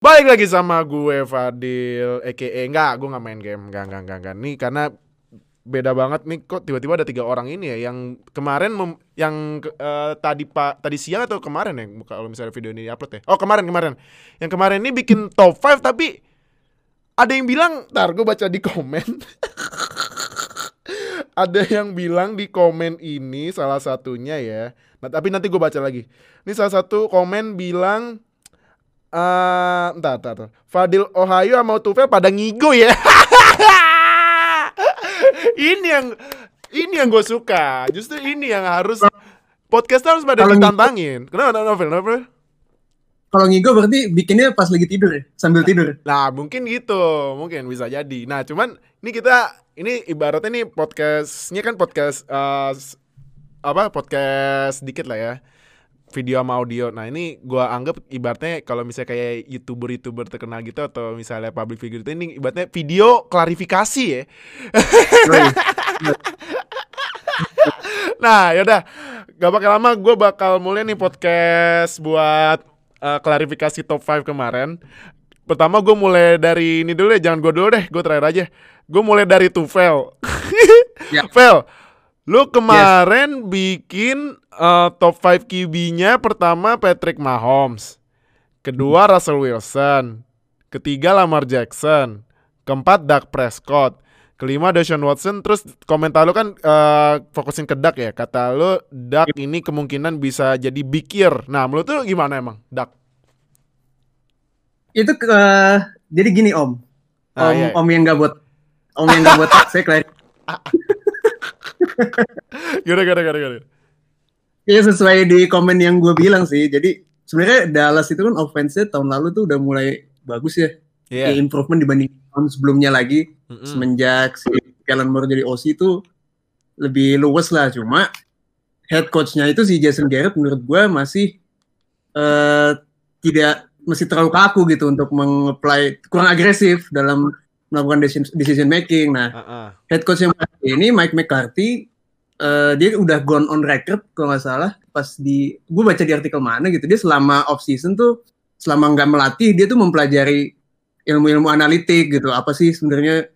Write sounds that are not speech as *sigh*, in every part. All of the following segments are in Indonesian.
Balik lagi sama gue Fadil EKE Enggak, gue gak main game. Enggak, enggak, enggak, enggak Nih karena beda banget nih kok tiba-tiba ada tiga orang ini ya yang kemarin mem, yang uh, tadi pak tadi siang atau kemarin ya kalau misalnya video ini upload ya? Oh kemarin kemarin. Yang kemarin ini bikin top 5 tapi ada yang bilang ntar gue baca di komen. *laughs* Ada yang bilang di komen ini salah satunya ya nah, tapi nanti gue baca lagi. Ini salah satu komen bilang Uh, entar, entar, entar. Fadil Ohio sama Tufel pada ngigo ya. *laughs* ini yang ini yang gue suka. Justru ini yang harus podcast harus pada ditantangin. Kenapa novel novel? Kalau ngigo berarti bikinnya pas lagi tidur ya, sambil tidur. Nah, mungkin gitu, mungkin bisa jadi. Nah, cuman ini kita ini ibaratnya nih podcastnya kan podcast uh, apa podcast dikit lah ya video sama audio. Nah ini gua anggap ibaratnya kalau misalnya kayak youtuber-youtuber terkenal gitu atau misalnya public figure itu ini ibaratnya video klarifikasi ya. nah yaudah gak bakal lama gue bakal mulai nih podcast buat uh, klarifikasi top 5 kemarin. Pertama gue mulai dari ini dulu deh, jangan gue dulu deh, gue terakhir aja. Gue mulai dari Tufel. ya. *laughs* Fel, lu kemarin yes. bikin uh, top 5 QB-nya pertama Patrick Mahomes, kedua Russell Wilson, ketiga Lamar Jackson, keempat Dak Prescott, kelima Deshaun Watson. Terus komentar lu kan uh, fokusin ke Dak ya, kata lu Dak ini kemungkinan bisa jadi big year. Nah, menurut lu gimana emang Dak? Itu ke uh, jadi gini Om, ah, Om, iya. Om yang gak buat, Om yang gak buat *laughs* saya klarifikasi. *laughs* gimana, gimana, gimana, gimana? Ya sesuai di komen yang gue bilang sih. Jadi sebenarnya Dallas itu kan offense-nya tahun lalu tuh udah mulai bagus ya. Yeah. Kayak improvement dibanding tahun sebelumnya lagi. Mm-hmm. Semenjak si Kellen Moore jadi OC itu lebih luwes lah. Cuma head coach-nya itu si Jason Garrett menurut gue masih uh, tidak masih terlalu kaku gitu untuk mengapply kurang agresif dalam melakukan decision, decision making. Nah, uh-uh. head coach yang ini Mike McCarthy uh, dia udah gone on record kalau nggak salah pas di gue baca di artikel mana gitu dia selama off season tuh selama nggak melatih dia tuh mempelajari ilmu-ilmu analitik gitu apa sih sebenarnya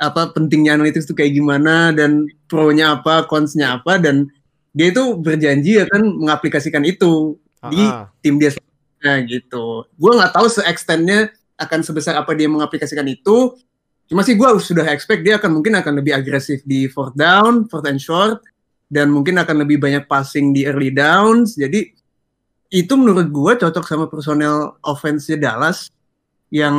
apa pentingnya analitik itu kayak gimana dan pro-nya apa cons-nya apa dan dia itu berjanji akan mengaplikasikan itu -huh. di tim dia nah, gitu gue nggak tahu se extendnya akan sebesar apa dia mengaplikasikan itu Cuma sih gue sudah expect dia akan mungkin akan lebih agresif di fourth down, fourth and short, dan mungkin akan lebih banyak passing di early downs. Jadi itu menurut gue cocok sama personel offense Dallas yang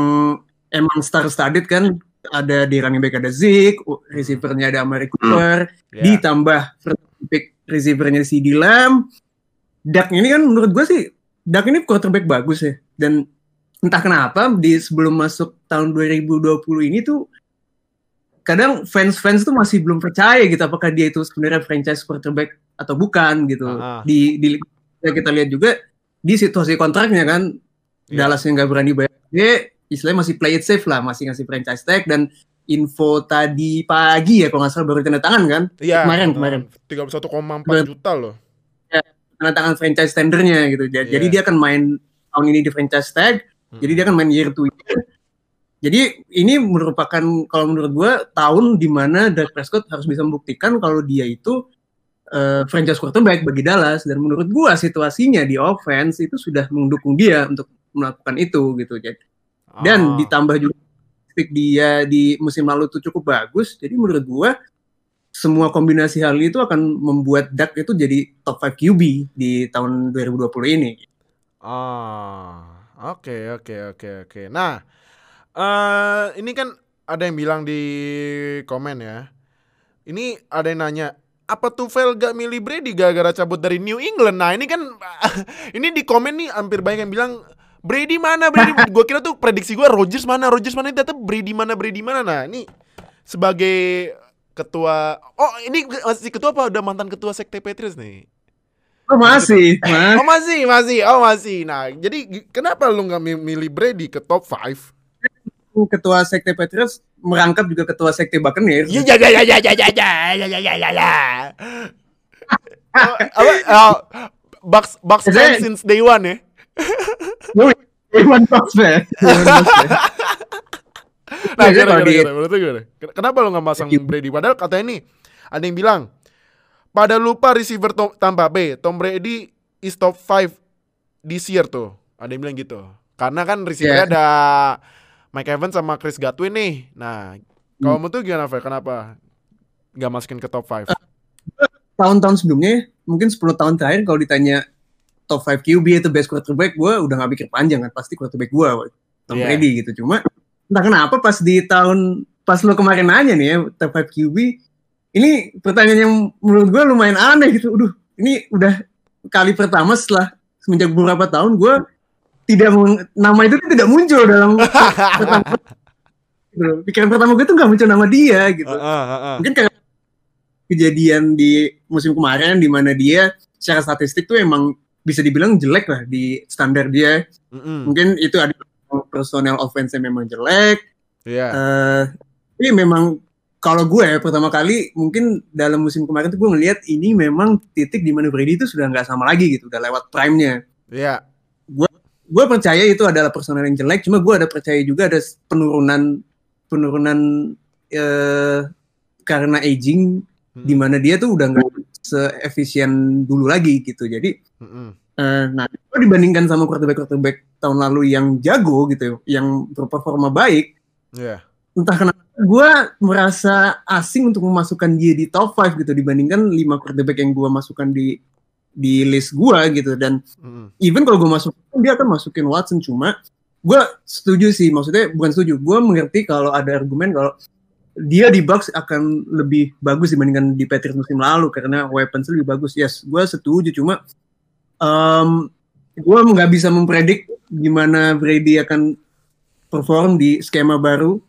emang star studded kan ada di running back ada Zeke, receivernya ada Amari Cooper, hmm. yeah. ditambah pick receivernya si Lamb. Dak ini kan menurut gue sih Dak ini quarterback bagus ya dan entah kenapa di sebelum masuk tahun 2020 ini tuh kadang fans-fans tuh masih belum percaya gitu apakah dia itu sebenarnya franchise quarterback atau bukan gitu. Uh -huh. Di di kita lihat juga di situasi kontraknya kan yeah. Dallas yang nggak berani bayar dia istilahnya masih play it safe lah, masih ngasih franchise tag dan info tadi pagi ya kalau nggak salah baru tanda tangan kan? Iya. Kemarin uh, kemarin. 31,4 juta loh. Ya, tanda tangan franchise tendernya gitu. Jadi yeah. dia akan main tahun ini di franchise tag jadi dia kan main year to year. Jadi ini merupakan kalau menurut gue tahun di mana Dak Prescott harus bisa membuktikan kalau dia itu uh, franchise quarterback bagi Dallas dan menurut gue situasinya di offense itu sudah mendukung dia untuk melakukan itu gitu. Jadi dan oh. ditambah juga dia di musim lalu itu cukup bagus. Jadi menurut gue semua kombinasi hal itu akan membuat Dak itu jadi top 5 QB di tahun 2020 ini. Ah. Oke oke oke oke. Nah, uh, ini kan ada yang bilang di komen ya. Ini ada yang nanya, apa Tufel gak milih Brady gara-gara cabut dari New England? Nah ini kan, *laughs* ini di komen nih hampir banyak yang bilang Brady mana Brady? *laughs* gue kira tuh prediksi gue Rogers mana Rogers mana ternyata Brady mana Brady mana. Nah ini sebagai ketua, oh ini masih ketua apa udah mantan ketua sekte Patriots nih? Oh masih, mas. Oh masih, masih, oh masih. Nah, jadi kenapa lu nggak milih Brady ke top 5? Ketua Sekte Patriots merangkap juga ketua Sekte Buccaneers. Iya, ya, ya, ya, ya, ya, ya, ya, ya, ya, ya, ya. Apa? Oh, Bucks, Bucks fan since day one ya? Evan Fox ya. nah, gara, gara, gara, gara, gara, Kenapa lo nggak masang Brady? Padahal katanya ini ada yang bilang pada lupa receiver Tom, Tampa Bay, Tom Brady is top 5 this year tuh. Ada yang bilang gitu. Karena kan receivernya yeah. ada Mike Evans sama Chris Godwin nih. Nah, kalau hmm. tuh gimana, Fer? Kenapa nggak masukin ke top 5? *laughs* Tahun-tahun sebelumnya, mungkin 10 tahun terakhir kalau ditanya top 5 QB itu best quarterback, gue udah gak pikir panjang kan. Pasti quarterback gue, Tom yeah. Brady gitu. Cuma entah kenapa pas di tahun, pas lo kemarin nanya nih ya, top 5 QB, ini pertanyaan yang menurut gue lumayan aneh gitu. Udah, ini udah kali pertama setelah semenjak beberapa tahun gue tidak nama itu tidak muncul dalam *laughs* pertama, gitu. pikiran pertama gue tuh nggak muncul nama dia gitu. Uh, uh, uh, Mungkin kayak kejadian di musim kemarin di mana dia secara statistik tuh emang bisa dibilang jelek lah di standar dia. Mm -hmm. Mungkin itu ada personal offense yang memang jelek. Iya. Yeah. Uh, ini memang kalau gue ya, pertama kali mungkin dalam musim kemarin tuh gue ngelihat ini memang titik di mana Brady itu sudah nggak sama lagi gitu, udah lewat prime-nya. Iya. Gue gue percaya itu adalah personal yang jelek, cuma gue ada percaya juga ada penurunan penurunan eh, karena aging hmm. di mana dia tuh udah nggak seefisien dulu lagi gitu. Jadi hmm. eh, nah kalau dibandingkan sama quarterback quarterback tahun lalu yang jago gitu, yang berperforma baik, yeah. Entah kenapa gue merasa asing untuk memasukkan dia di top 5 gitu dibandingkan lima quarterback yang gue masukkan di di list gue gitu. Dan mm. even kalau gue masuk dia akan masukin Watson. Cuma gue setuju sih maksudnya bukan setuju gue mengerti kalau ada argumen kalau dia di Bucks akan lebih bagus dibandingkan di Patriots musim lalu karena weapons lebih bagus. Yes gue setuju cuma um, gue nggak bisa mempredik gimana Brady akan perform di skema baru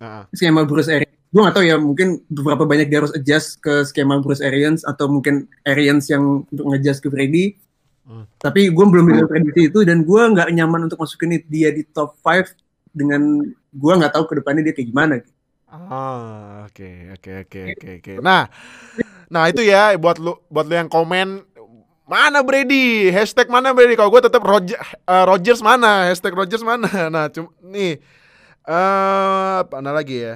uh. skema Bruce Arians gue gak tau ya mungkin beberapa banyak dia harus adjust ke skema Bruce Arians atau mungkin Arians yang untuk ngeadjust ke Freddy uh. tapi gue belum bisa prediksi itu dan gue nggak nyaman untuk masukin dia di top 5 dengan gue nggak tahu ke depannya dia kayak gimana Ah, oke, oke, oke, oke, oke. Nah, nah itu ya buat lu, buat lu yang komen mana Brady, hashtag mana Brady. Kalau gue tetap Roger, uh, Rogers mana, hashtag Rogers mana. *laughs* Nah, cuma nih uh, mana lagi ya?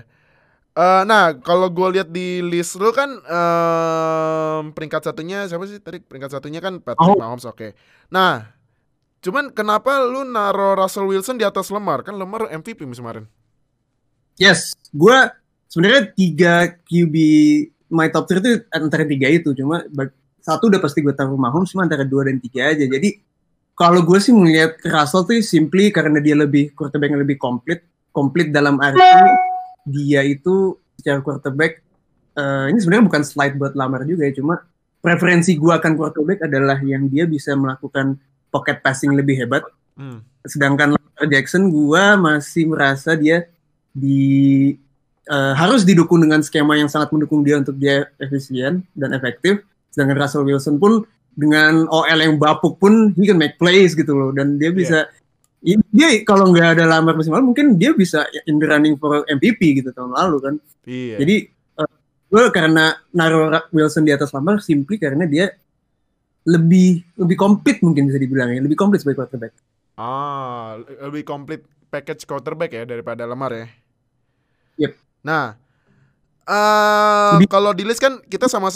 Uh, nah, kalau gue lihat di list lu kan uh, peringkat satunya siapa sih tadi? Peringkat satunya kan Patrick oh. Mahomes, oke. Okay. Nah, cuman kenapa lu naro Russell Wilson di atas Lemar? Kan Lemar MVP musim kemarin. Yes, gue sebenarnya tiga QB my top 3 itu antara tiga itu, cuma satu udah pasti gue taruh Mahomes, cuma antara dua dan tiga aja. Jadi kalau gue sih melihat Russell tuh simply karena dia lebih quarterback yang lebih komplit komplit dalam arti dia itu secara quarterback uh, ini sebenarnya bukan slide buat lamar juga ya cuma preferensi gua akan quarterback adalah yang dia bisa melakukan pocket passing lebih hebat. Hmm. sedangkan Lamar Jackson gua masih merasa dia di uh, harus didukung dengan skema yang sangat mendukung dia untuk dia efisien dan efektif. Sedangkan Russell Wilson pun dengan OL yang bapuk pun he can make plays gitu loh. Dan dia bisa yeah dia kalau nggak ada lamar musim lalu mungkin dia bisa in the running for MVP gitu tahun lalu kan. Iya. Jadi uh, gue karena naruh Wilson di atas lamar simply karena dia lebih lebih komplit mungkin bisa dibilang ya, lebih komplit sebagai quarterback. Ah, lebih komplit package quarterback ya daripada lamar ya. Yep. Nah, uh, kalau di list kan kita sama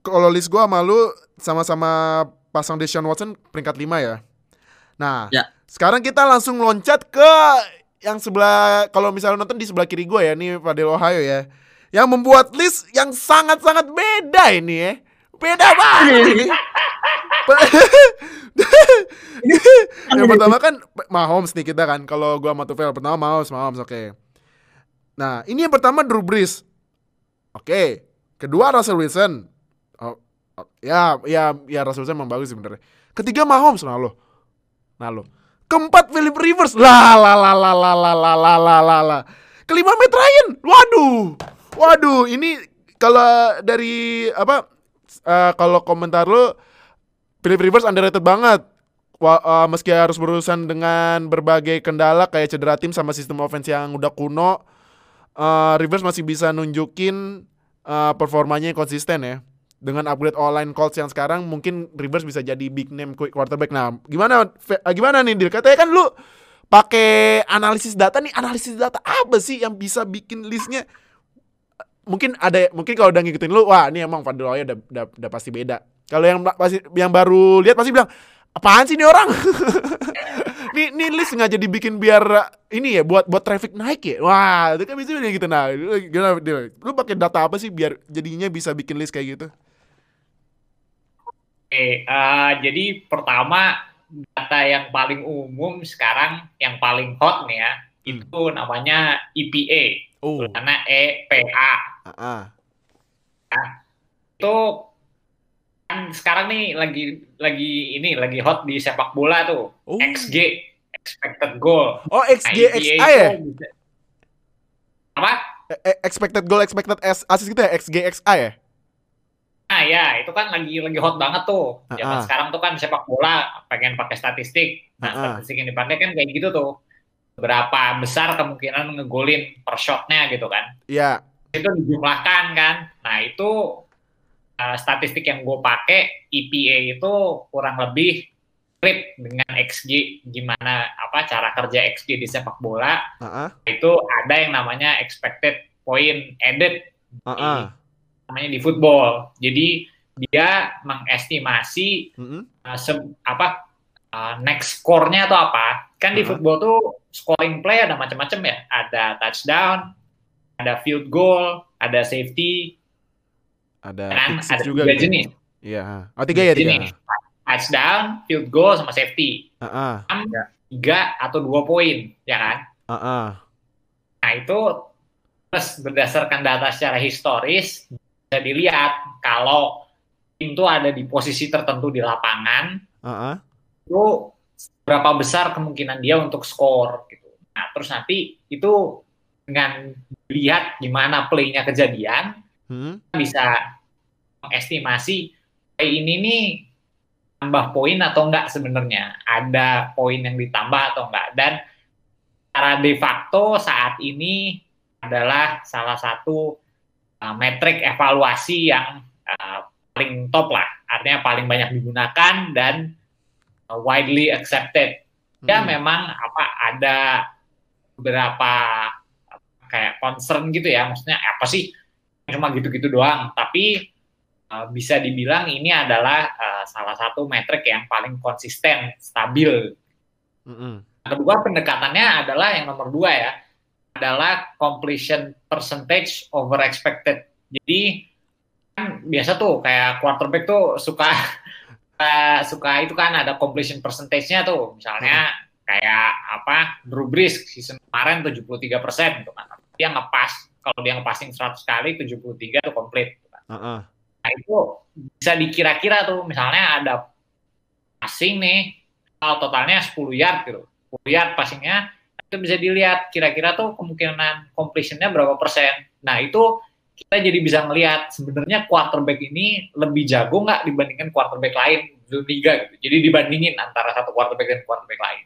kalau list gue sama lu sama-sama pasang Deshaun Watson peringkat 5 ya. Nah, ya sekarang kita langsung loncat ke yang sebelah kalau misalnya nonton di sebelah kiri gue ya nih Fadil Ohio ya. Yang membuat list yang sangat-sangat beda ini ya. Beda banget ini. *laughs* yang pertama kan Mahomes nih kita kan. Kalau gua sama Tufel pertama Mahomes, Mahomes oke. Okay. Nah, ini yang pertama Drew Brees. Oke. Okay. Kedua Russell Wilson. Oh, oh, ya, ya, ya Russell Wilson memang bagus sebenarnya. Ketiga Mahomes nah lo. Nah lo. Keempat Philip Rivers. La la la la la la la la la la la. Kelima Matt Ryan. Waduh. Waduh, ini kalau dari apa uh, kalau komentar lo Philip Rivers underrated banget. Wah, uh, meski harus berurusan dengan berbagai kendala kayak cedera tim sama sistem offense yang udah kuno, uh, Rivers masih bisa nunjukin uh, performanya yang konsisten ya dengan upgrade online Colts yang sekarang mungkin Rivers bisa jadi big name quick quarterback. Nah, gimana eh, gimana nih Dil? Katanya kan lu pakai analisis data nih analisis data apa sih yang bisa bikin listnya? Mungkin ada mungkin kalau udah ngikutin lu wah ini emang Fadil udah, udah, udah pasti beda. Kalau yang pasti yang baru lihat pasti bilang apaan sih ini orang? *laughs* Ini ini list jadi bikin biar ini ya buat buat traffic naik ya? Wah itu kan bisa gitu. Nah gimana lu pakai data apa sih biar jadinya bisa bikin list kayak gitu Oke, uh, jadi pertama data yang paling umum sekarang yang paling hot nih ya hmm. itu namanya EPA oh. karena EPA uh -uh. Nah, itu kan sekarang nih lagi lagi ini lagi hot di sepak bola tuh oh. XG expected goal oh XG nah, XA ya apa e, e expected goal expected assist gitu ya XG XA ya ya itu kan lagi lagi hot banget tuh. Zaman uh -uh. sekarang tuh kan sepak bola pengen pakai statistik. Nah uh -uh. statistik yang dipakai kan kayak gitu tuh. Berapa besar kemungkinan ngegolin per shotnya gitu kan? Iya. Yeah. Itu dijumlahkan kan. Nah itu uh, statistik yang gue pakai EPA itu kurang lebih mirip dengan XG gimana apa cara kerja XG di sepak bola. Uh -uh. Itu ada yang namanya expected point added. Uh -uh namanya di football. Jadi dia mengestimasi mm -hmm. uh, se apa uh, next score-nya atau apa. Kan di uh -huh. football tuh scoring play ada macam-macam ya. Ada touchdown, ada field goal, ada safety, ada kan ada juga tiga gitu. jenis. Iya. Oh tiga ya tiga. Jenis. Touchdown, field goal, sama safety. Uh -uh. Tiga atau dua poin, ya kan? Uh -uh. Nah itu plus berdasarkan data secara historis bisa dilihat kalau tim itu ada di posisi tertentu di lapangan, uh-huh. itu berapa besar kemungkinan dia untuk skor gitu. Nah, terus nanti itu dengan lihat gimana playnya kejadian, hmm. bisa estimasi play ini nih tambah poin atau enggak sebenarnya, ada poin yang ditambah atau enggak. Dan secara de facto saat ini adalah salah satu uh, metrik evaluasi yang uh, paling top lah, artinya paling banyak digunakan dan uh, widely accepted. Ya hmm. memang apa ada beberapa kayak concern gitu ya, maksudnya apa sih cuma gitu-gitu doang, tapi uh, bisa dibilang ini adalah uh, salah satu metrik yang paling konsisten, stabil. -hmm. Kedua pendekatannya adalah yang nomor dua ya, adalah completion percentage over expected. Jadi kan biasa tuh kayak quarterback tuh suka *laughs* uh, suka itu kan ada completion percentage-nya tuh. Misalnya hmm. kayak apa Drew Brees season kemarin 73 persen gitu kan. Dia ngepas kalau dia ngepassing 100 kali 73 itu komplit. Gitu kan. Uh -uh. Nah itu bisa dikira-kira tuh misalnya ada passing nih kalau totalnya 10 yard gitu. 10 yard passingnya itu bisa dilihat kira-kira tuh kemungkinan completionnya berapa persen. Nah itu kita jadi bisa ngelihat sebenarnya quarterback ini lebih jago nggak dibandingkan quarterback lain di liga gitu. Jadi dibandingin antara satu quarterback dan quarterback lain.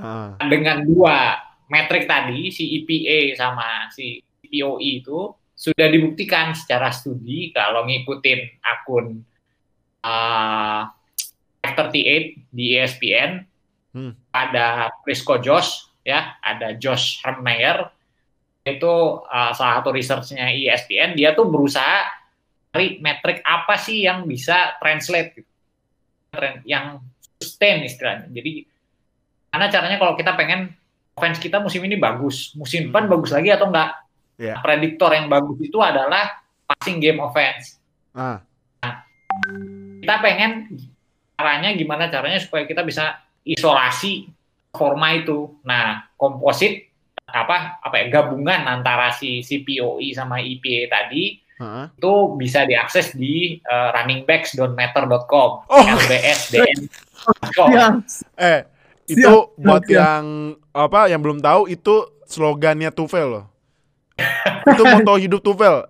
Uh. Dengan dua metrik tadi si EPA sama si POE itu sudah dibuktikan secara studi kalau ngikutin akun uh, F38 di ESPN hmm. ada Prisco Josh ya ada Josh Hermeyer itu uh, salah satu researchnya ESPN dia tuh berusaha cari metrik apa sih yang bisa translate gitu yang sustain istilahnya jadi karena caranya kalau kita pengen offense kita musim ini bagus musim depan hmm. bagus lagi atau enggak yeah. prediktor yang bagus itu adalah passing game offense ah. nah, kita pengen caranya gimana caranya supaya kita bisa isolasi forma itu. Nah, komposit apa apa ya gabungan antara si CPOE sama EPA tadi uh-huh. itu bisa diakses di uh, runningbacks.matter.com oh. lbsdn.com. *laughs* eh itu siap, buat siap. yang apa yang belum tahu itu slogannya Tufel loh. itu moto hidup Tufel.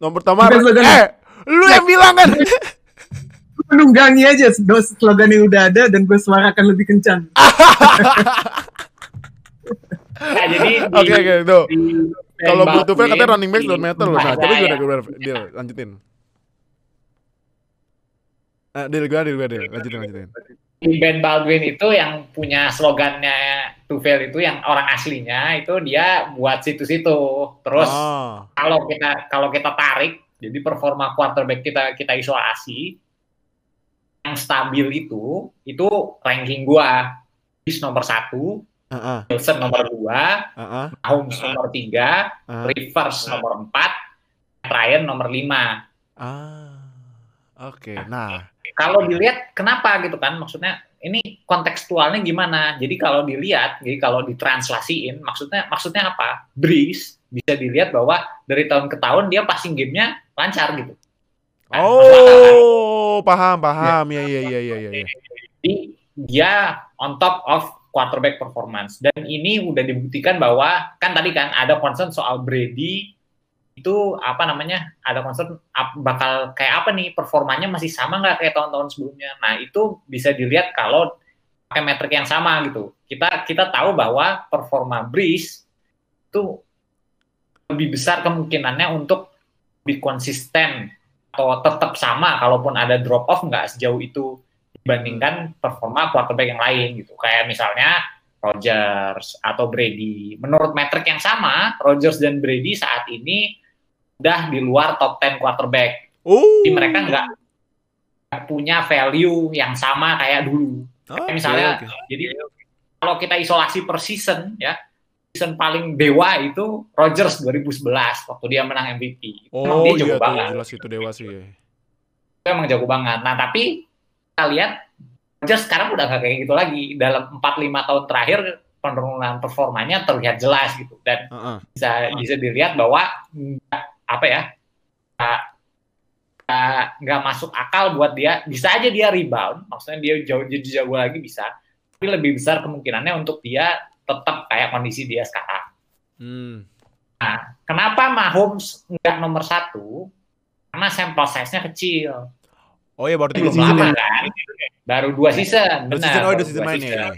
Nomor pertama eh lu yang bilang kan menunggangi aja slogan yang udah ada dan gue suarakan lebih kencang. nah, jadi oke oke tuh. Kalau butuh fan katanya running back don't matter loh. Nah, tapi gue udah gue deal lanjutin. Ah, deal gue deal gue deal lanjutin lanjutin. Ben Baldwin itu yang punya slogannya to fail itu yang orang aslinya itu dia buat situs itu. Terus oh. kalau kita kalau kita tarik jadi performa quarterback kita kita isolasi yang stabil itu itu ranking gua bis nomor satu, uh-uh. Wilson nomor dua, uh-uh. Uh-uh. nomor tiga, uh-uh. Rivers nomor empat, Ryan nomor lima. Ah, oke. Okay. Nah, kalau dilihat kenapa gitu kan maksudnya ini kontekstualnya gimana jadi kalau dilihat jadi kalau ditranslasiin maksudnya maksudnya apa Breeze bisa dilihat bahwa dari tahun ke tahun dia passing gamenya lancar gitu oh paham *laughs* paham. Ya ya ya ya ya, jadi dia on top of quarterback performance. Dan ini udah dibuktikan bahwa kan tadi kan ada concern soal Brady itu apa namanya ada concern bakal kayak apa nih performanya masih sama nggak kayak tahun-tahun sebelumnya? Nah itu bisa dilihat kalau pakai metrik yang sama gitu. Kita kita tahu bahwa performa Breeze itu lebih besar kemungkinannya untuk lebih konsisten atau tetap sama kalaupun ada drop off nggak sejauh itu dibandingkan performa quarterback yang lain gitu kayak misalnya Rogers atau Brady menurut metrik yang sama Rogers dan Brady saat ini udah di luar top 10 quarterback. Uh. Jadi mereka nggak punya value yang sama kayak dulu. Okay, misalnya, okay. jadi kalau kita isolasi per season ya, season paling dewa itu Rodgers 2011 waktu dia menang MVP. Oh emang dia jago iya banget. jelas itu dewa sih. Itu emang jago banget. Nah tapi kita lihat Rodgers sekarang udah gak kayak gitu lagi. Dalam 4-5 tahun terakhir penurunan performanya terlihat jelas gitu dan uh -uh. bisa bisa dilihat bahwa apa ya nggak masuk akal buat dia bisa aja dia rebound maksudnya dia jauh jadi jago lagi bisa tapi lebih besar kemungkinannya untuk dia tetap kayak kondisi dia sekarang hmm. nah kenapa Mahomes nggak nomor satu karena sampel size-nya kecil oh ya baru tiga season lama, ya? kan baru dua season benar season, oh dua season main ya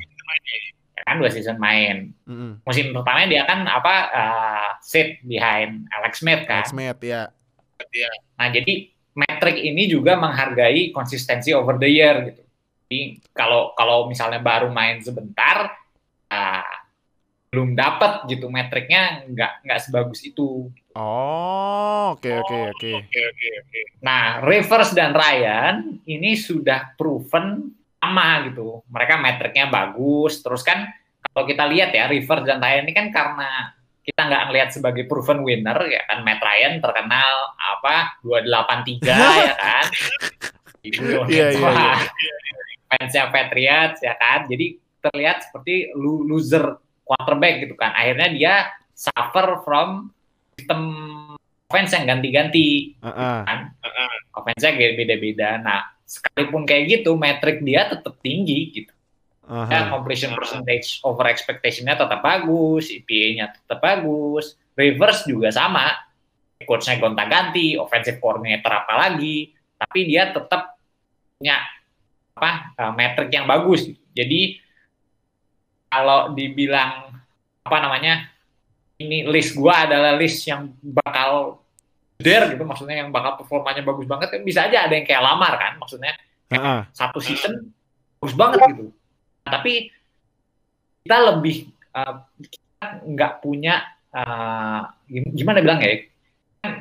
kan dua season main. Mm-hmm. Musim pertama dia kan apa uh, sit behind Alex Smith kan. Alex Smith ya. Nah jadi metrik ini juga menghargai konsistensi over the year gitu. Jadi kalau kalau misalnya baru main sebentar, uh, belum dapat gitu metriknya nggak nggak sebagus itu. Oh, oke oke oke. Nah, Rivers dan Ryan ini sudah proven sama gitu. Mereka metriknya bagus. Terus kan kalau kita lihat ya River dan Ryan ini kan karena kita nggak ngelihat sebagai proven winner ya kan Matt Ryan terkenal apa 283 *laughs* ya kan. Ibu iya, iya, iya. fansnya Patriots ya kan. Jadi terlihat seperti loser quarterback gitu kan. Akhirnya dia suffer from sistem offense yang ganti-ganti uh -uh. kan. Uh -uh. Offense-nya beda-beda. Nah, sekalipun kayak gitu metrik dia tetap tinggi gitu uh-huh. ya, completion percentage over expectation-nya tetap bagus EPA-nya tetap bagus reverse juga sama coach-nya gonta-ganti offensive coordinator apa lagi tapi dia tetap punya apa uh, metrik yang bagus gitu. jadi kalau dibilang apa namanya ini list gua adalah list yang bakal der gitu maksudnya yang bakal performanya bagus banget kan bisa aja ada yang kayak lamar kan maksudnya kayak uh -uh. satu season bagus banget gitu nah, tapi kita lebih uh, kita nggak punya uh, gimana bilang ya kan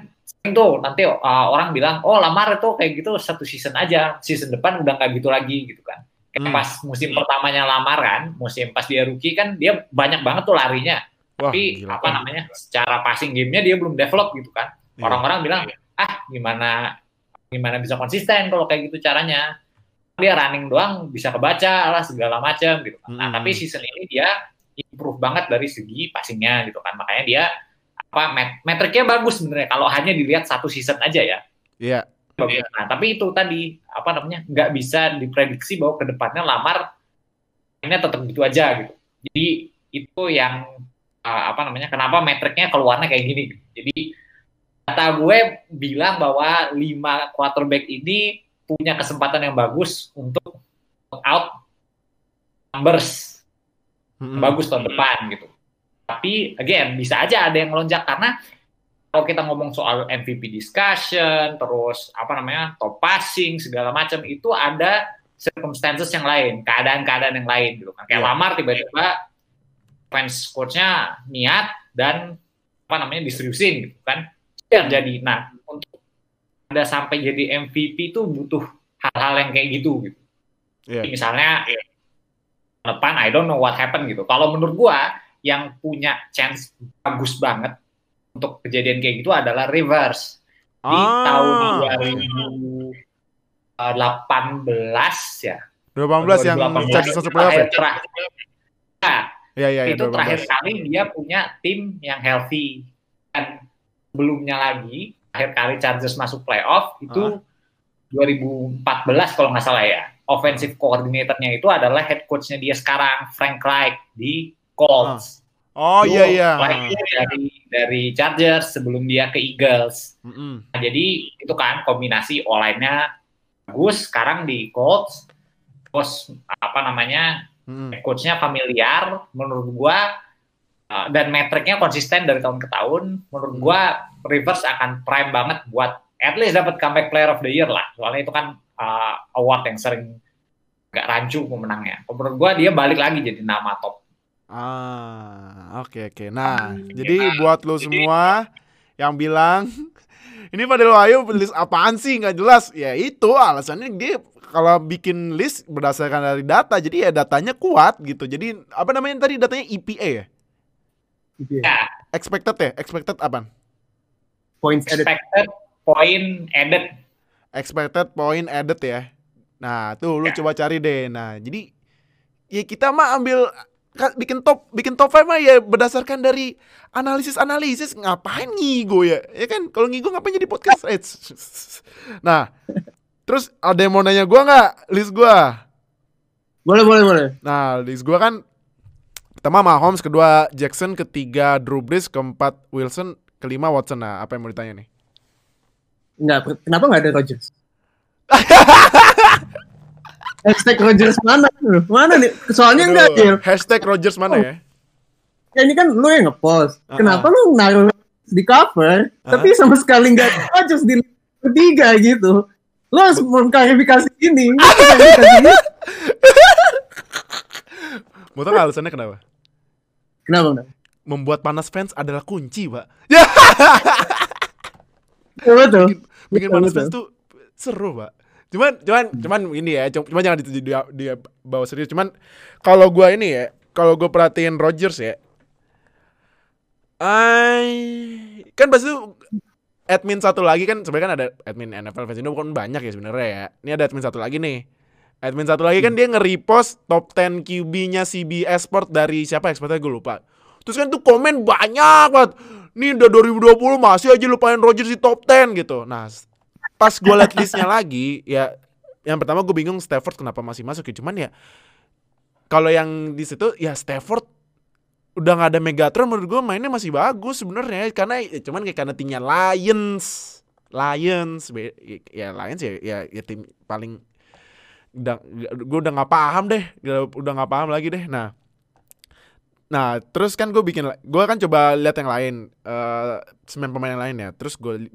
itu nanti uh, orang bilang oh lamar itu kayak gitu satu season aja season depan udah nggak gitu lagi gitu kan kayak hmm. pas musim pertamanya lamar kan musim pas dia rookie kan dia banyak banget tuh larinya Wah, tapi gila, apa namanya secara passing gamenya dia belum develop gitu kan Iya. Orang-orang bilang, ah gimana gimana bisa konsisten kalau kayak gitu caranya. Dia running doang bisa kebaca lah segala macam gitu. Hmm. Nah, tapi season ini dia improve banget dari segi passingnya gitu kan. Makanya dia apa met metriknya bagus sebenarnya kalau hanya dilihat satu season aja ya. Iya. Yeah. Nah, tapi itu tadi apa namanya nggak bisa diprediksi bahwa ke depannya lamar ini tetap gitu aja gitu. Jadi itu yang uh, apa namanya kenapa metriknya keluarnya kayak gini. Jadi data gue bilang bahwa lima quarterback ini punya kesempatan yang bagus untuk out numbers hmm. bagus tahun depan gitu. Tapi again bisa aja ada yang melonjak karena kalau kita ngomong soal MVP discussion, terus apa namanya top passing segala macam itu ada circumstances yang lain, keadaan-keadaan yang lain gitu kan. Kayak yeah. Lamar tiba-tiba fans coachnya niat dan apa namanya distribusin gitu kan. Yang jadi nah untuk ada sampai jadi MVP itu butuh hal-hal yang kayak gitu gitu. Yeah. Misalnya depan I don't know what happened gitu. Kalau menurut gua yang punya chance bagus banget untuk kejadian kayak gitu adalah reverse di ah. tahun 2018 ya. 2018 yang jadi satu playoff ya? Terakhir, nah, ya, ya, ya, itu 2018. terakhir kali dia punya tim yang healthy dan belumnya lagi akhir kali Chargers masuk playoff itu uh. 2014 kalau nggak salah ya. Offensive coordinatornya itu adalah head coachnya dia sekarang Frank Reich di Colts. Oh iya iya. dari dari Chargers sebelum dia ke Eagles. Mm -hmm. nah, jadi itu kan kombinasi online-nya bagus. Sekarang di Colts, terus apa namanya mm. coachnya familiar. Menurut gua uh, dan metriknya konsisten dari tahun ke tahun. Menurut gua Rivers akan prime banget buat at least dapat comeback player of the year lah. Soalnya itu kan uh, award yang sering gak rancu pemenangnya. Menurut gua dia balik lagi jadi nama top Ah, oke okay, oke. Okay. Nah, hmm, jadi ya. buat lo semua yang bilang *laughs* ini pada lo ayo list apaan sih nggak jelas? Ya itu alasannya dia kalau bikin list berdasarkan dari data, jadi ya datanya kuat gitu. Jadi apa namanya tadi datanya EPA ya? EPA. Ya. Expected ya? Expected apa? Points added. Expected point added. Expected point added ya. Nah, tuh lu ya. coba cari deh. Nah, jadi ya kita mah ambil bikin top bikin top 5 mah ya berdasarkan dari analisis analisis ngapain ngigo ya? Ya kan? Kalau ngigo ngapain jadi podcast? Nah terus ada yang mau nanya gue nggak? List gue boleh boleh boleh. Nah list gue kan pertama Mahomes kedua Jackson ketiga Drew Brees keempat Wilson kelima Watson. Nah apa yang mau ditanya nih? Enggak, kenapa nggak ada Rodgers? *laughs* Hashtag Rogers mana? Mana nih? Soalnya enggak, Jil. Hashtag Rogers mana ya? Ya ini kan lu yang ngepost. Uh -uh. Kenapa lu naruh di cover, uh -huh. tapi sama sekali enggak Rogers di ketiga gitu. Lu harus mengklarifikasi ini. *laughs* Mau tau alasannya kenapa? Kenapa? Membuat panas fans adalah kunci, Pak. Ya *laughs* betul. Bikin, bikin panas fans tuh seru, Pak cuman cuman cuman ini ya cuma jangan di, dia, dia bawa serius. Cuman kalau gua ini ya kalau gue perhatiin Rogers ya I kan pasti admin satu lagi kan sebenarnya kan ada admin NFL fans Indo bukan banyak ya sebenarnya ya. Ini ada admin satu lagi nih. Admin satu lagi kan dia nge-repost top 10 QB-nya CBS Sport dari siapa expertnya gue lupa. Terus kan tuh komen banyak banget. Nih udah 2020 masih aja lupain Rogers di top 10 gitu. Nah pas gue liat listnya lagi ya yang pertama gue bingung Stafford kenapa masih masuk ya. Cuman ya kalau yang di situ ya Stafford udah nggak ada Megatron menurut gue mainnya masih bagus sebenarnya. Karena ya, cuman kayak karena timnya Lions Lions ya Lions ya ya, ya tim paling udah gue udah nggak paham deh udah nggak paham lagi deh. Nah nah terus kan gue bikin gue kan coba lihat yang lain uh, semen pemain yang lain ya. Terus gue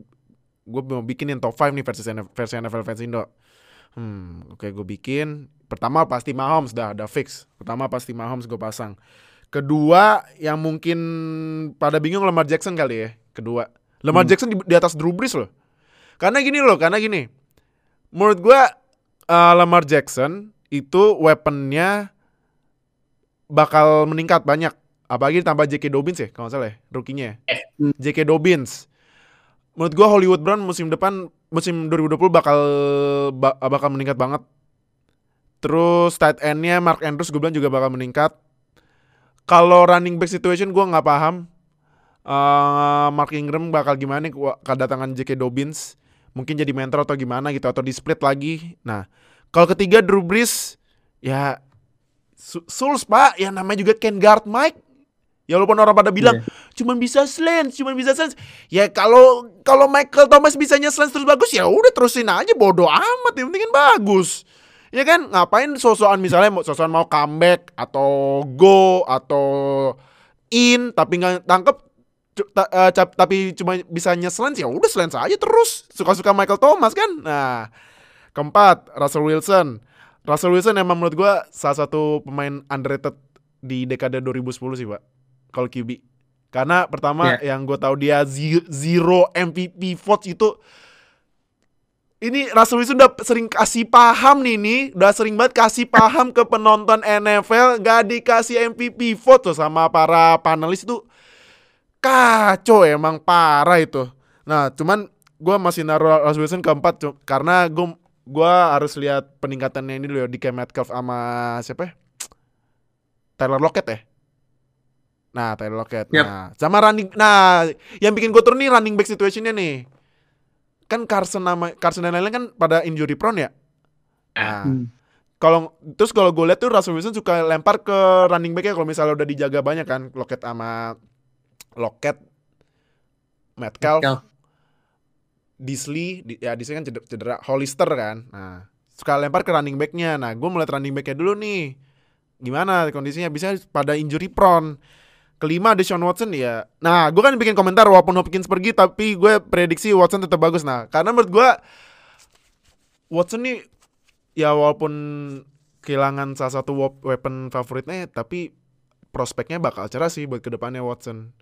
gue mau bikinin top 5 nih versi versi NFL fans Indo. Hmm, oke okay, gue bikin. Pertama pasti Mahomes dah, udah fix. Pertama pasti Mahomes gue pasang. Kedua yang mungkin pada bingung Lamar Jackson kali ya. Kedua. Lamar hmm. Jackson di, di atas Drew Brees loh. Karena gini loh, karena gini. Menurut gue uh, Lamar Jackson itu weaponnya bakal meningkat banyak. Apalagi tambah J.K. Dobbins ya, kalau nggak salah ya, rookie-nya. Ya. Hmm. J.K. Dobbins menurut gua Hollywood Brown musim depan musim 2020 bakal bakal meningkat banget. Terus tight endnya Mark Andrews gue bilang juga bakal meningkat. Kalau running back situation gue nggak paham. Uh, Mark Ingram bakal gimana nih kedatangan J.K. Dobbins. Mungkin jadi mentor atau gimana gitu atau di split lagi. Nah, kalau ketiga Drew Brees ya Souls pak, yang namanya juga Ken Guard Mike Ya walaupun orang pada bilang yeah. cuma bisa slants, cuma bisa slants. Ya kalau kalau Michael Thomas bisanya slants terus bagus ya udah terusin aja bodoh amat yang penting kan bagus. Ya kan ngapain sosokan misalnya mau sosokan mau comeback atau go atau in tapi nggak tangkep uh, tapi cuma bisa slants ya udah slants aja terus suka-suka Michael Thomas kan. Nah, keempat Russell Wilson. Russell Wilson emang menurut gue salah satu pemain underrated di dekade 2010 sih pak. Kalau QB. Karena pertama yeah. yang gue tahu dia zero MVP votes itu ini Russell Wilson udah sering kasih paham nih nih, udah sering banget kasih paham ke penonton NFL, gak dikasih MVP vote tuh sama para panelis itu kacau emang parah itu. Nah cuman gue masih naruh Russell Wilson keempat karena gue gue harus lihat peningkatannya ini dulu ya di Metcalf sama siapa? Ya? Taylor Lockett ya. Nah Taylor Lockett. Yep. Nah sama running. Nah yang bikin gue turun nih running back situationnya nih kan Carson nama Carson dan lain-lain kan pada injury prone ya. Nah, hmm. kalau terus kalau gue lihat tuh Russell Wilson suka lempar ke running back ya kalau misalnya udah dijaga banyak kan Lockett sama Lockett Metcalf Disley di, ya Disley kan cedera, cedera Hollister kan nah suka lempar ke running backnya nah gue mulai running backnya dulu nih gimana kondisinya bisa pada injury prone Kelima ada Sean Watson ya. Nah, gue kan bikin komentar walaupun Hopkins pergi tapi gue prediksi Watson tetap bagus. Nah, karena menurut gue Watson nih ya walaupun kehilangan salah satu weapon favoritnya tapi prospeknya bakal cerah sih buat ke depannya Watson.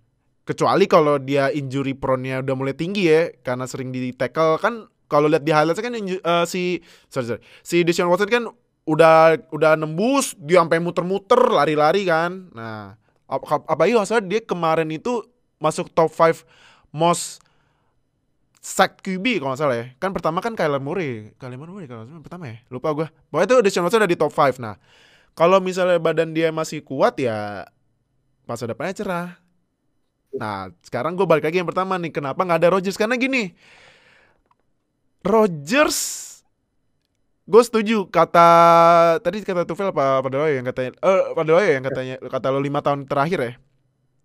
Kecuali kalau dia injury prone-nya udah mulai tinggi ya karena sering di tackle kan kalau lihat di highlights kan uh, si sorry, sorry si Deshaun Watson kan udah udah nembus dia sampai muter-muter lari-lari kan. Nah, apalagi masalah dia kemarin itu masuk top 5 most sack QB kalau nggak salah ya. Kan pertama kan Kyler Murray. Kyler Murray kalau pertama ya. Lupa gue. Pokoknya itu Deshaun Watson ada di top 5. Nah, kalau misalnya badan dia masih kuat ya masa depannya cerah. Nah, sekarang gue balik lagi yang pertama nih. Kenapa nggak ada Rodgers? Karena gini. Rodgers gue setuju kata tadi kata Tufel apa pada lo yang katanya eh pada lo yang katanya kata lo lima tahun terakhir ya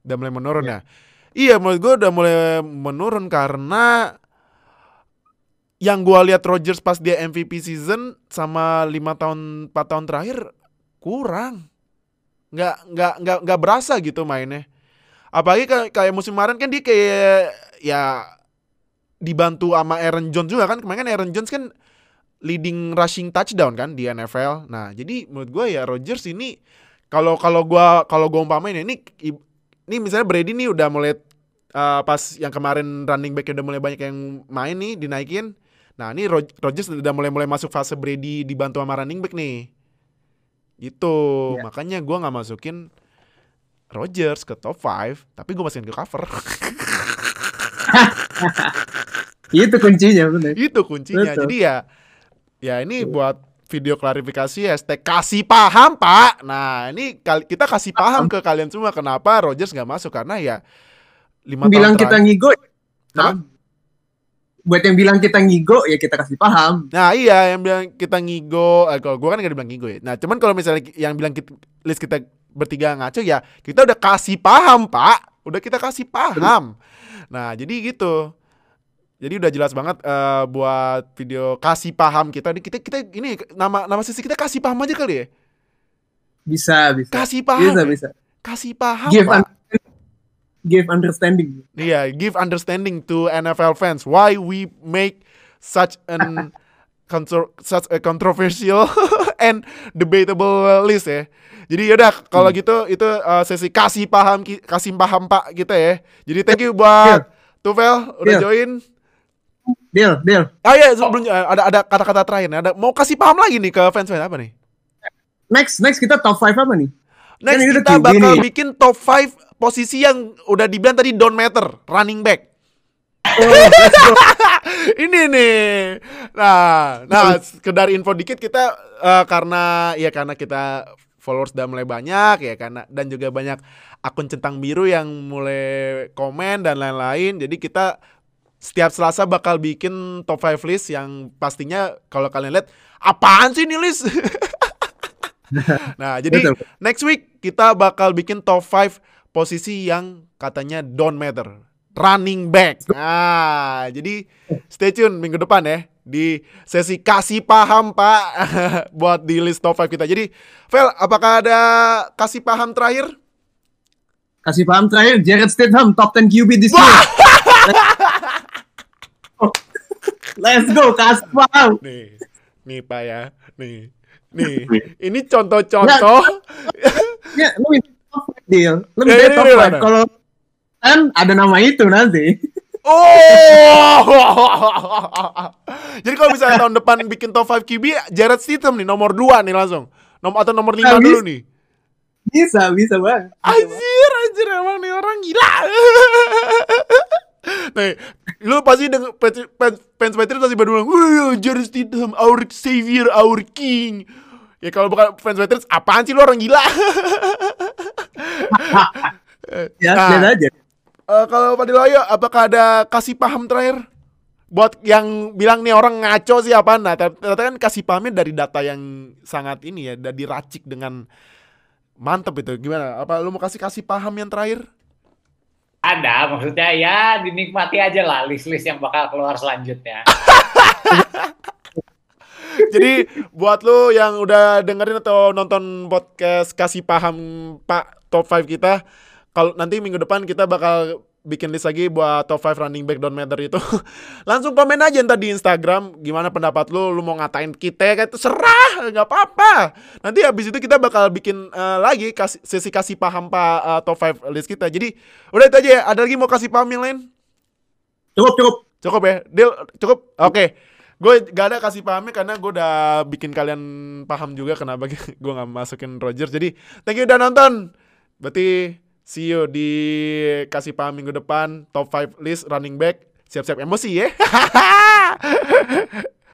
udah mulai menurun yeah. ya? Iya menurut gue udah mulai menurun karena yang gue lihat Rodgers pas dia MVP season sama lima tahun empat tahun terakhir kurang. Nggak nggak nggak nggak berasa gitu mainnya. Apalagi kayak, kayak musim kemarin kan dia kayak ya dibantu sama Aaron Jones juga kan? Kemarin kan Aaron Jones kan leading rushing touchdown kan di NFL. Nah, jadi menurut gue ya Rodgers ini kalau kalau gue kalau gue umpamain ini ini misalnya Brady nih udah mulai uh, pas yang kemarin running back udah mulai banyak yang main nih dinaikin. Nah, ini Rodgers udah mulai-mulai masuk fase Brady dibantu sama running back nih. Gitu. Yeah. Makanya gue nggak masukin Rodgers ke top 5, tapi gue masukin ke cover. *laughs* itu kuncinya bener. Itu kuncinya. Betul. Jadi ya Ya ini buat video klarifikasi hashtag kasih paham pak. Nah ini kita kasih paham ke kalian semua kenapa Rogers nggak masuk karena ya lima bilang kita ngigo. Nah, buat yang bilang kita ngigo ya kita kasih paham. Nah iya yang bilang kita ngigo, eh, kalau gue kan nggak bilang ngigo ya. Nah cuman kalau misalnya yang bilang kita, list kita bertiga ngaco ya kita udah kasih paham pak, udah kita kasih paham. Nah jadi gitu. Jadi udah jelas banget uh, buat video kasih paham kita. Kita kita ini nama nama sisi kita kasih paham aja kali ya. Bisa, bisa. Kasih paham. Bisa, bisa. Kasih paham. Give, un give understanding. Iya, yeah, give understanding to NFL fans why we make such an *laughs* contro such a controversial *laughs* and debatable list ya. Jadi yaudah kalau hmm. gitu itu uh, sesi kasih paham kasih paham Pak kita ya. Jadi thank you buat yeah. Tufel udah yeah. join. Deal, deal. Ah iya, sebelumnya oh. ada ada kata-kata terakhir nih. Ada mau kasih paham lagi nih ke fans-fans apa nih? Next, next kita top 5 apa nih? Next kan kita bakal nih. bikin top 5 posisi yang udah dibilang tadi don't matter, running back. Oh, *laughs* ini nih. Nah, nah sekedar info dikit kita uh, karena ya karena kita followers udah mulai banyak ya karena dan juga banyak akun centang biru yang mulai komen dan lain-lain. Jadi kita setiap Selasa bakal bikin top 5 list yang pastinya kalau kalian lihat apaan sih nih list? *laughs* nah, jadi Betul. next week kita bakal bikin top 5 posisi yang katanya don't matter. Running back. Nah, jadi stay tune minggu depan ya di sesi kasih paham Pak *laughs* buat di list top 5 kita. Jadi, Vel, apakah ada kasih paham terakhir? Kasih paham terakhir Jared Statham top 10 QB this year. *laughs* Let's go, Kaspar. Nih, nih Pak ya, nih. nih, ini contoh-contoh. Ya, lu top deal. Lu ya, top Kalau kan ada nama itu nanti. Oh. *laughs* Jadi kalau misalnya tahun depan bikin top 5 QB, Jared Stidham nih nomor 2 nih langsung. Nomor atau nomor 5 nah, dulu nih. Bisa, bisa banget. Anjir, anjir emang nih orang gila. *laughs* Nih, lu pasti dengan fans fans Patriots pasti pada bilang, "Wah, Jared Stidham, our savior, our king." Ya kalau bukan fans Patriots, apaan sih lu orang gila? *laughs* ya, nah, aja. Uh, kalau Pak Diloyo, apakah ada kasih paham terakhir? Buat yang bilang nih orang ngaco sih apa? Nah, ternyata kan kasih pahamnya dari data yang sangat ini ya, dari racik dengan mantep itu. Gimana? Apa lu mau kasih kasih paham yang terakhir? Ada, maksudnya ya dinikmati aja lah list-list yang bakal keluar selanjutnya. *laughs* Jadi buat lu yang udah dengerin atau nonton podcast kasih paham Pak top 5 kita, kalau nanti minggu depan kita bakal bikin list lagi buat top 5 running back don't matter itu. *laughs* Langsung komen aja ntar di Instagram gimana pendapat lu, lu mau ngatain kita kayak itu serah, nggak apa-apa. Nanti habis itu kita bakal bikin uh, lagi kasih, sesi kasih paham Pak uh, top 5 list kita. Jadi udah itu aja ya. Ada lagi mau kasih paham yang lain? Cukup, cukup. Cukup ya? Deal, cukup? Oke. Okay. Gue gak ada kasih pahamnya karena gue udah bikin kalian paham juga kenapa *laughs* gue gak masukin Roger. Jadi thank you udah nonton. Berarti see you di kasih paham minggu depan top 5 list running back. Siap-siap emosi ya. *laughs*